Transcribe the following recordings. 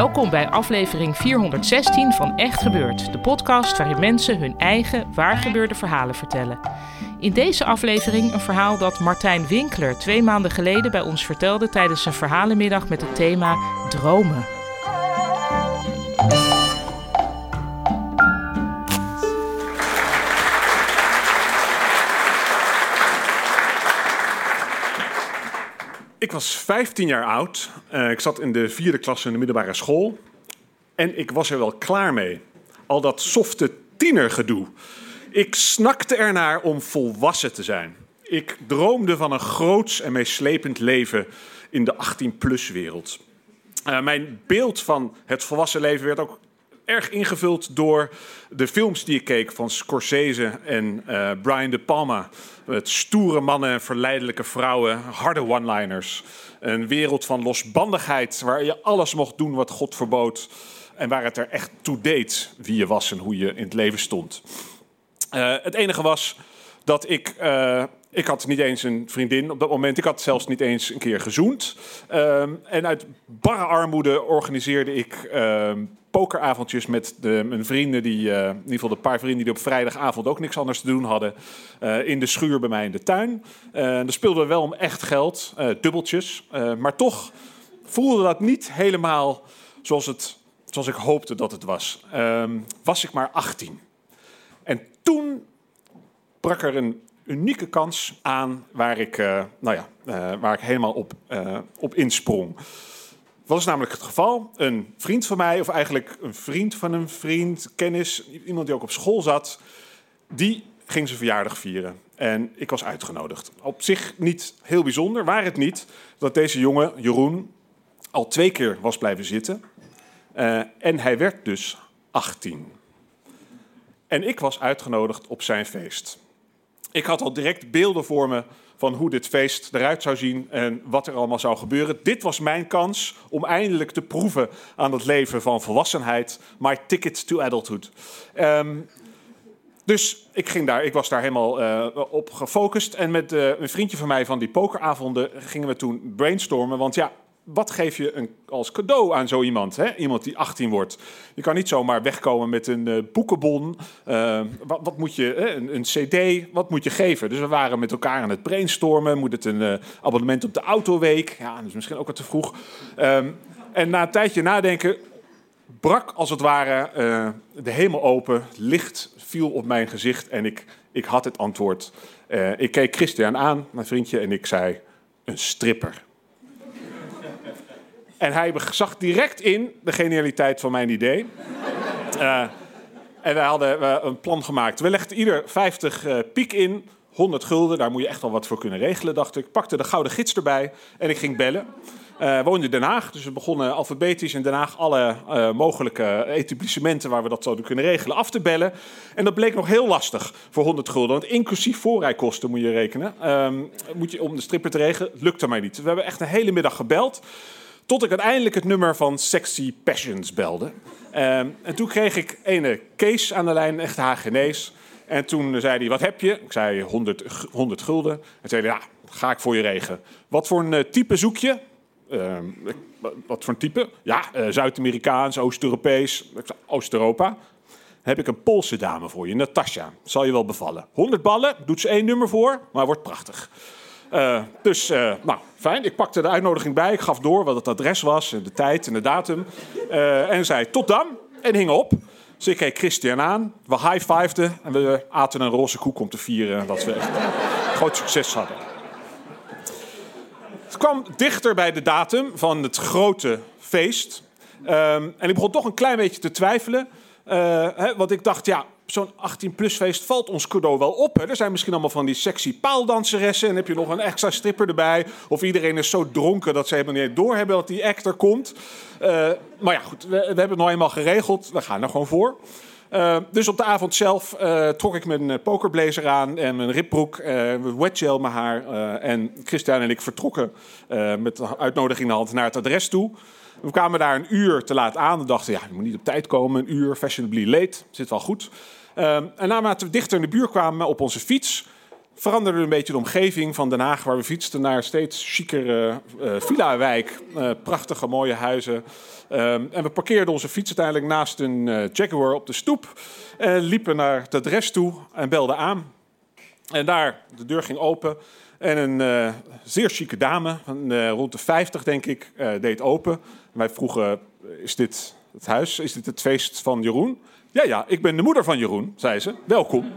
Welkom bij aflevering 416 van Echt Gebeurd, de podcast waarin mensen hun eigen waargebeurde verhalen vertellen. In deze aflevering een verhaal dat Martijn Winkler twee maanden geleden bij ons vertelde tijdens een verhalenmiddag met het thema Dromen. Ik was 15 jaar oud. Uh, ik zat in de vierde klas in de middelbare school. En ik was er wel klaar mee. Al dat softe tienergedoe. Ik snakte ernaar om volwassen te zijn. Ik droomde van een groots en meeslepend leven in de 18-plus wereld. Uh, mijn beeld van het volwassen leven werd ook erg ingevuld door de films die ik keek van Scorsese en uh, Brian De Palma. Met stoere mannen en verleidelijke vrouwen, harde one-liners. Een wereld van losbandigheid waar je alles mocht doen wat God verbood. En waar het er echt toe deed wie je was en hoe je in het leven stond. Uh, het enige was dat ik uh, ik had niet eens een vriendin op dat moment. Ik had zelfs niet eens een keer gezoend. Um, en uit barre armoede organiseerde ik uh, pokeravondjes met de, mijn vrienden, die, uh, in ieder geval de paar vrienden die op vrijdagavond ook niks anders te doen hadden, uh, in de schuur bij mij in de tuin. Uh, daar speelden we wel om echt geld, dubbeltjes. maar toch voelde dat niet helemaal zoals, het, zoals ik hoopte dat het was. Um, was ik maar 18. En toen brak er een unieke kans aan waar ik, uh, nou ja, uh, waar ik helemaal op, uh, op insprong. Wat is namelijk het geval? Een vriend van mij, of eigenlijk een vriend van een vriend, kennis, iemand die ook op school zat, die ging zijn verjaardag vieren. En ik was uitgenodigd. Op zich niet heel bijzonder, waar het niet dat deze jongen, Jeroen, al twee keer was blijven zitten. en hij werd dus 18. En ik was uitgenodigd op zijn feest. Ik had al direct beelden voor me van hoe dit feest eruit zou zien en wat er allemaal zou gebeuren. Dit was mijn kans om eindelijk te proeven aan het leven van volwassenheid. My ticket to adulthood. Um, dus ik, ging daar, ik was daar helemaal uh, op gefocust. En met uh, een vriendje van mij van die pokeravonden gingen we toen brainstormen. Want ja, wat geef je een, als cadeau aan zo iemand? Hè? Iemand die 18 wordt. Je kan niet zomaar wegkomen met een uh, boekenbon. Uh, wat, wat, moet je, hè? Een, een, cd, wat moet je geven? Dus we waren met elkaar aan het brainstormen. Moet het een uh, abonnement op de autoweek? Ja, dat is misschien ook wat te vroeg. Um, en na een tijdje nadenken brak als het ware de hemel open. Licht viel op mijn gezicht en ik, ik had het antwoord. Ik keek Christian aan, mijn vriendje, en ik zei: Een stripper. En hij zag direct in de genialiteit van mijn idee. Uh, en wij hadden uh, een plan gemaakt. We legden ieder 50 uh, piek in, 100 gulden. Daar moet je echt wel wat voor kunnen regelen, dacht ik. Pakte de gouden gids erbij en ik ging bellen. Uh, woonde in Den Haag, dus we begonnen alfabetisch in Den Haag alle mogelijke etablissementen waar we dat zouden kunnen regelen af te bellen. En dat bleek nog heel lastig voor 100 gulden, want inclusief voorrijkosten moet je rekenen. Um, moet je om de stripper te regelen, lukte mij niet. We hebben echt een hele middag gebeld. Tot ik uiteindelijk het nummer van Sexy Passions belde. Um, en toen kreeg ik ene Kees aan de lijn, echt Hagenees. En toen zei hij, wat heb je? Ik zei 100, 100 gulden. En zei ja, ga ik voor je regelen. Wat voor een uh, type zoek je? Uh, wat voor een type? Ja, uh, Zuid-Amerikaans, Oost-Europees, Oost-Europa. heb ik een Poolse dame voor je, Natasja. Zal je wel bevallen. 100 ballen, doet ze één nummer voor, maar wordt prachtig. Uh, dus, uh, nou, fijn. Ik pakte de uitnodiging bij. Ik gaf door wat het adres was, de tijd en de datum. Uh, en zei tot dan. En hing op. Dus ik keek Christian aan. We high-fiveden. En we aten een roze koek om te vieren dat we echt groot succes hadden. Het kwam dichter bij de datum van het grote feest. Ehm, en ik begon toch een klein beetje te twijfelen. Hè, want ik dacht, ja, zo'n 18-plus feest valt ons cadeau wel op. Hè? Er zijn misschien allemaal van die sexy paaldanseressen. En heb je nog een extra stripper erbij. Of iedereen is zo dronken dat ze helemaal niet doorhebben dat die act er komt. Uh, maar ja, goed, we, we, hebben het nou eenmaal geregeld. We gaan er gewoon voor. Uh, dus op de avond zelf uh, trok ik mijn pokerblazer aan en mijn ribbroek, uh, wetgel mijn haar. en Christian en ik vertrokken met de uitnodiging in de hand naar het adres toe. We kwamen daar een uur te laat aan. We dachten, ja, je moet niet op tijd komen. Een uur, fashionably late, zit wel goed. Ehm, en naarmate we dichter in de buurt kwamen op onze fiets, veranderde een beetje de omgeving van Den Haag, waar we fietsten naar steeds chicere uh, villa-wijk. Uh, prachtige, mooie huizen. Um, en we parkeerden onze fiets uiteindelijk naast een uh, Jaguar op de stoep. En liepen naar het adres toe en belden aan. En daar, de deur ging open. En een zeer chique dame, van, rond de 50 denk ik, deed open. Wij vroegen, is dit het huis? Is dit het feest van Jeroen? Ja, ja, ik ben de moeder van Jeroen, zei ze. Welkom.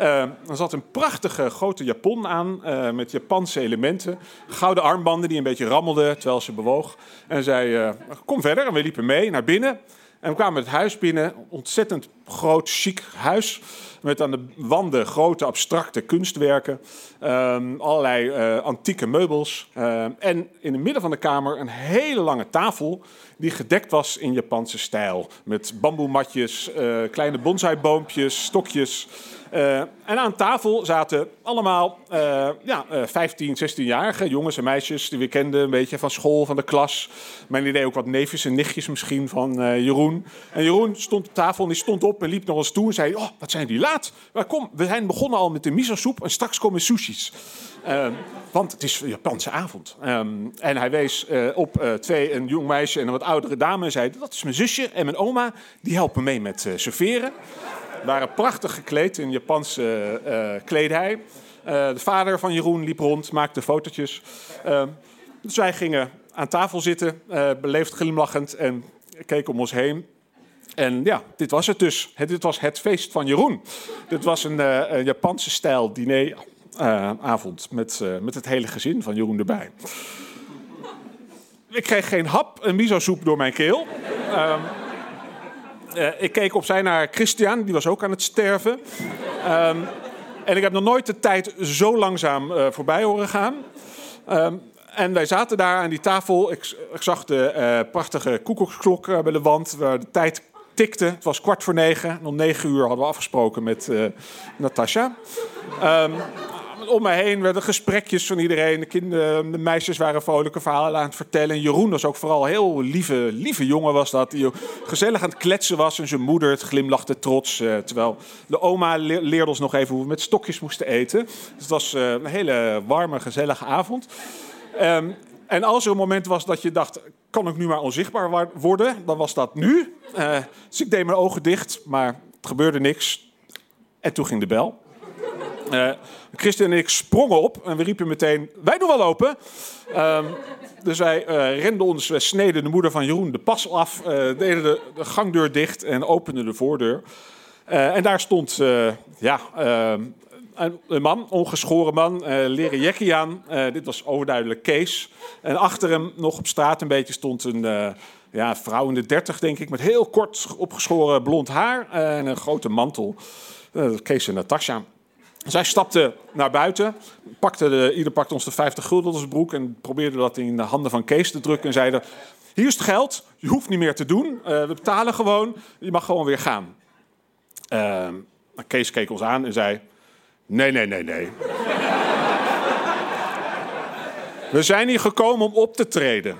Uh, er zat een prachtige grote japon aan uh, met Japanse elementen. Gouden armbanden die een beetje rammelden terwijl ze bewoog. En zei, uh, kom verder. En we liepen mee naar binnen. En we kwamen het huis binnen. Ontzettend groot, chic huis. Met aan de wanden grote abstracte kunstwerken. Um, allerlei uh, antieke meubels. Uh, en in het midden van de kamer een hele lange tafel. Die gedekt was in Japanse stijl. Met bamboematjes, uh, kleine bonsaiboompjes, stokjes. Uh, en aan tafel zaten allemaal uh, ja, uh, 15, 16-jarige jongens en meisjes die we kenden, een beetje van school, van de klas. Mijn idee ook wat neefjes en nichtjes misschien van Jeroen. En Jeroen stond op tafel en die stond op en liep nog eens toe en zei: Oh, wat zijn die laat? Maar kom, we zijn begonnen al met de miso-soep en straks komen sushis. want het is Japanse avond. Um, en hij wees op twee, een jong meisje en een wat oudere dame en zei: Dat is mijn zusje en mijn oma, die helpen mee met serveren waren prachtig gekleed in Japanse uh, kledij. Uh, de vader van Jeroen liep rond, maakte fotootjes. Uh, dus wij gingen aan tafel zitten, beleefd glimlachend en keken om ons heen. En ja, dit was het dus. Dit was het feest van Jeroen. Dit was een, een Japanse stijl dineravond met, met het hele gezin van Jeroen erbij. Ik kreeg geen hap, een miso-soep door mijn keel. Ehm, uh, ik keek opzij naar Christian, die was ook aan het sterven. Um, en ik heb nog nooit de tijd zo langzaam uh, voorbij horen gaan. Um, en wij zaten daar aan die tafel. Ik, zag de uh, prachtige koekoeksklok bij de wand, waar de tijd tikte. Het was kwart voor negen. Om negen uur hadden we afgesproken met Natasha. Um, om me heen werden gesprekjes van iedereen. De, kinderen, de meisjes waren vrolijke verhalen aan het vertellen. En Jeroen was ook vooral een heel lieve, lieve jongen was dat. Die gezellig aan het kletsen was. En zijn moeder het glimlachte trots. Uh, terwijl de oma leerde ons nog even hoe we met stokjes moesten eten. Het was uh, een hele warme, gezellige avond. Um, en als er een moment was dat je dacht, kan ik nu maar onzichtbaar worden? Dan was dat nu. Uh, dus ik deed mijn ogen dicht, maar het gebeurde niks. En toen ging de bel. Uh, Christian en ik sprongen op en we riepen meteen: Wij doen wel open. Um, dus wij uh, renden ons, we sneden de moeder van Jeroen de pas af, deden de, de, gangdeur dicht en openden de voordeur. en daar stond ja, ehm, een, man, ongeschoren man, leren jackie aan. dit was overduidelijk Kees. En achter hem, nog op straat een beetje, stond een ja, vrouw in de dertig, denk ik, met heel kort opgeschoren blond haar en een grote mantel. Kees en Natasja. Zij stapte naar buiten, pakte de, ieder pakte ons de 50 gulden zijn broek en probeerde dat in de handen van Kees te drukken en zeiden: Hier is het geld, je hoeft niet meer te doen, uh, we betalen gewoon, je mag gewoon weer gaan. Uh, Kees keek ons aan en zei: Nee, nee, nee, nee. we zijn hier gekomen om op te treden.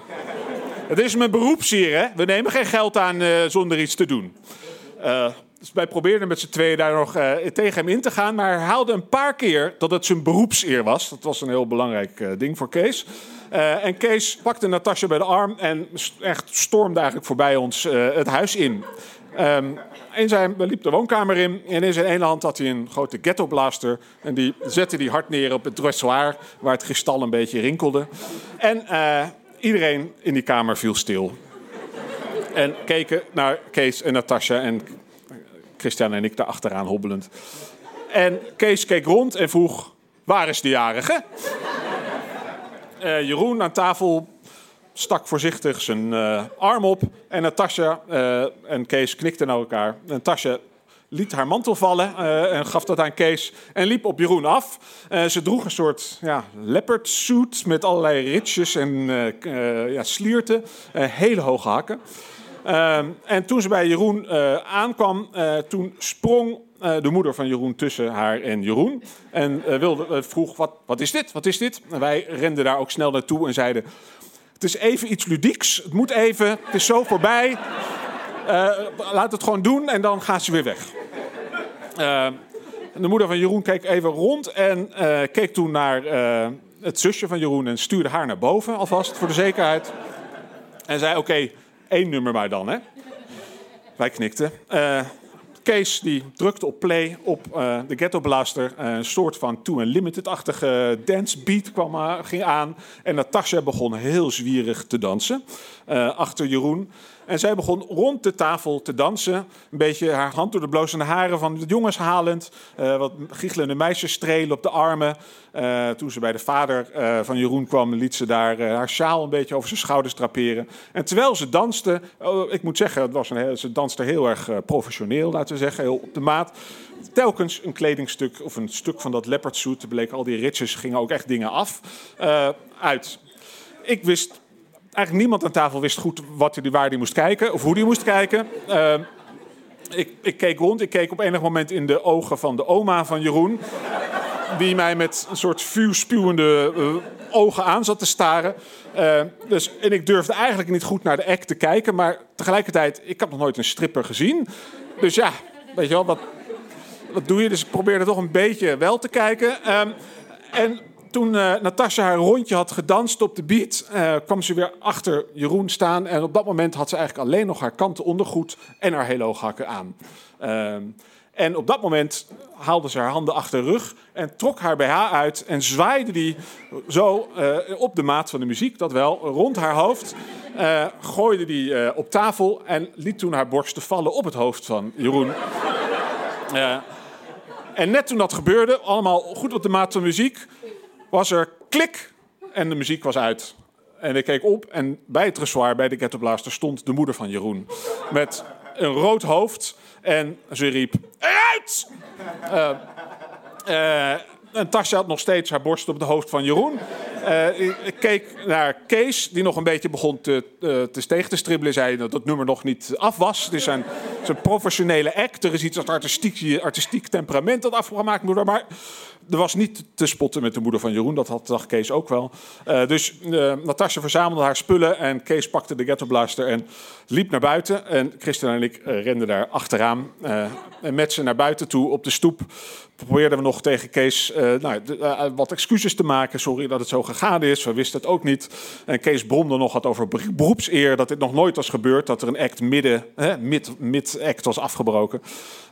Het is mijn beroepsheer, hè? We nemen geen geld aan uh, zonder iets te doen. Dus wij probeerden met z'n tweeën daar nog uh, tegen hem in te gaan. Maar herhaalde een paar keer dat het zijn beroepseer was. Dat was een heel belangrijk uh, ding voor Kees. Uh, en Kees pakte Natasja bij de arm en echt stormde eigenlijk voorbij ons het huis in. Um, en zijn, we liepen de woonkamer in en in zijn ene hand had hij een grote ghettoblaster. En die zette hij hard neer op het dressoir, waar het kristal een beetje rinkelde. En iedereen in die kamer viel stil. En keken naar Kees en Natasja en Christian en ik daar achteraan hobbelend. En Kees keek rond en vroeg: Waar is de jarige? Uh, Jeroen aan tafel stak voorzichtig zijn uh, arm op. En Natasja uh, en Kees knikten naar elkaar. Natasja liet haar mantel vallen uh, en gaf dat aan Kees en liep op Jeroen af. ze droeg een soort ja, leopard suit met allerlei ritsjes en ja, slierten. hele hoge hakken. En toen ze bij Jeroen aankwam, toen sprong de moeder van Jeroen tussen haar en Jeroen. En wilde, vroeg, wat, wat is dit? Wat is dit? En wij renden daar ook snel naartoe en zeiden... Het is even iets ludieks. Het moet even. Het is zo voorbij. Laat het gewoon doen en dan gaat ze weer weg. Uh, de moeder van Jeroen keek even rond en keek toen naar het zusje van Jeroen en stuurde haar naar boven alvast voor de zekerheid. En zei: Oké, één nummer maar dan, hè? Wij knikten. Kees die drukte op play op uh, de Ghetto Blaster. Uh, een soort van To Unlimited-achtige dance beat kwam, uh, ging aan. En Natasja begon heel zwierig te dansen achter Jeroen. En zij begon rond de tafel te dansen. Een beetje haar hand door de blozende haren van de jongens halend. Uh, wat giechelende meisjes strelen op de armen. Uh, toen ze bij de vader uh, van Jeroen kwam, liet ze daar haar sjaal een beetje over zijn schouders draperen. En terwijl ze danste, oh, ik moet zeggen, het was een, ze danste heel erg professioneel, laten we zeggen, heel op de maat telkens een kledingstuk of een stuk van dat leopard suit, bleek al die ritjes, gingen ook echt dingen af, uit. Ik wist eigenlijk niemand aan tafel wist goed wat hij, waar hij moest kijken of hoe hij moest kijken. Uh, ik, ik, keek rond. Ik keek op enig moment in de ogen van de oma van Jeroen. Die mij met een soort vuurspuwende uh, ogen aan zat te staren. Uh, dus, en ik durfde eigenlijk niet goed naar de act te kijken. Maar tegelijkertijd, ik had nog nooit een stripper gezien. Dus ja, weet je wel, wat, wat doe je? Dus ik probeerde toch een beetje wel te kijken. Um, en toen uh, Natasja haar rondje had gedanst op de beat, uh, kwam ze weer achter Jeroen staan. En op dat moment had ze eigenlijk alleen nog haar kanten ondergoed en haar hele hakken aan. Uh, en op dat moment haalde ze haar handen achter de rug en trok haar BH uit en zwaaide die zo uh, op de maat van de muziek, dat wel, rond haar hoofd. gooide die op tafel en liet toen haar borsten vallen op het hoofd van Jeroen. en net toen dat gebeurde, allemaal goed op de maat van muziek, was er klik en de muziek was uit. En ik keek op en bij het dressoir, bij de Ghetto Blaster, stond de moeder van Jeroen. Met een rood hoofd en ze riep, eruit! Uh, uh, en Tasja had nog steeds haar borst op het hoofd van Jeroen. Uh, ik keek naar Kees, die nog een beetje begon te, uh, te steeg te stribbelen. Zei dat het nummer nog niet af was. Het is een, een professionele act. Er is iets als artistiek, artistiek temperament dat afgemaakt moet worden. Maar er was niet te spotten met de moeder van Jeroen. Dat had, dacht Kees ook wel. Uh, dus uh, Natasja verzamelde haar spullen en Kees pakte de ghetto blaster en liep naar buiten. En Christian en ik uh, renden daar achteraan. en met ze naar buiten toe op de stoep probeerden we nog tegen Kees nou, wat excuses te maken. Sorry dat het zo gegaan is. We wisten het ook niet. En Kees bromde nog wat over beroepseer. Dat dit nog nooit was gebeurd. Dat er een act midden, mid, mid-act was afgebroken.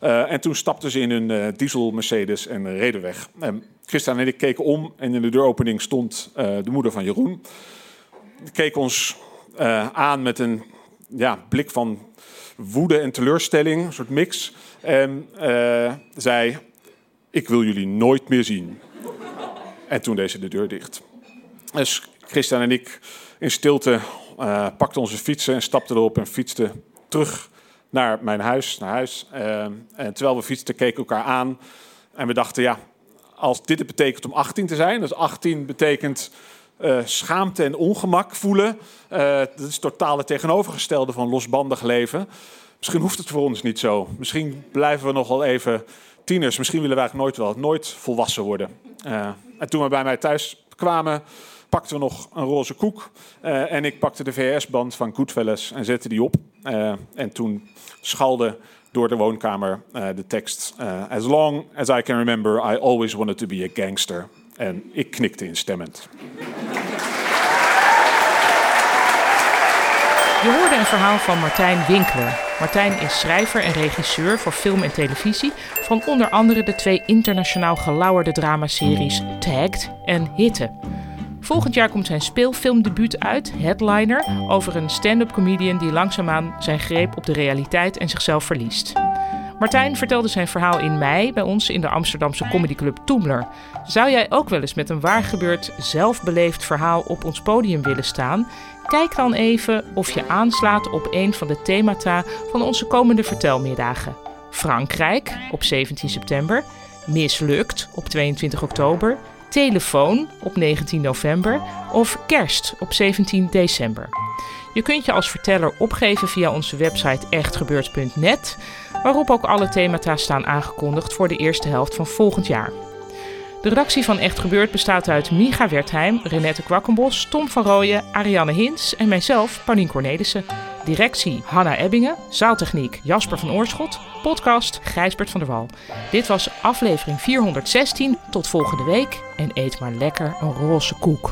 en toen stapten ze in hun diesel Mercedes en reden weg. En Christian en ik keken om en in de deuropening stond uh, de moeder van Jeroen. Die keek ons uh, aan met een ja, blik van woede en teleurstelling, een soort mix. En uh, zei: Ik wil jullie nooit meer zien. En toen deed ze de deur dicht. Dus Christian en ik in stilte pakten onze fietsen en stapten erop en fietsten terug naar mijn huis. Naar huis. en terwijl we fietsten, keken elkaar aan. En we dachten, ja, als dit het betekent om 18 te zijn. Dus 18 betekent uh, schaamte en ongemak voelen. Uh, dat is het totale tegenovergestelde van losbandig leven. Misschien hoeft het voor ons niet zo. Misschien blijven we nog wel even tieners. Misschien willen we eigenlijk nooit wel, nooit volwassen worden. Uh, en toen we bij mij thuis kwamen, pakten we nog een roze koek. en ik pakte de VS-band van Goodfellas en zette die op. en toen schalde door de woonkamer uh, de tekst. Uh, as long as I can remember, I always wanted to be a gangster. En ik knikte instemmend. Je hoorde een verhaal van Martijn Winkler. Martijn is schrijver en regisseur voor film en televisie van onder andere de twee internationaal gelauwerde dramaseries Tagged en Hitte. Volgend jaar komt zijn speelfilmdebuut uit, Headliner, over een stand-up comedian die langzaamaan zijn greep op de realiteit en zichzelf verliest. Martijn vertelde zijn verhaal in mei bij ons in de Amsterdamse comedyclub Toemler. Zou jij ook wel eens met een waargebeurd, zelfbeleefd verhaal op ons podium willen staan? Kijk dan even of je aanslaat op een van de themata van onze komende vertelmiddagen. Frankrijk op 17 september, Mislukt op 22 oktober, Telefoon op 19 november of Kerst op 17 december. Je kunt je als verteller opgeven via onze website echtgebeurd.net, waarop ook alle themata staan aangekondigd voor de eerste helft van volgend jaar. De redactie van Echt Gebeurd bestaat uit Miga Wertheim, Renette Kwakkenbos, Tom van Rooyen, Ariane Hins en mijzelf, Paulien Cornelissen. Directie Hanna Ebbingen, zaaltechniek Jasper van Oorschot, podcast Gijsbert van der Wal. Dit was aflevering 416. Tot volgende week en eet maar lekker een roze koek.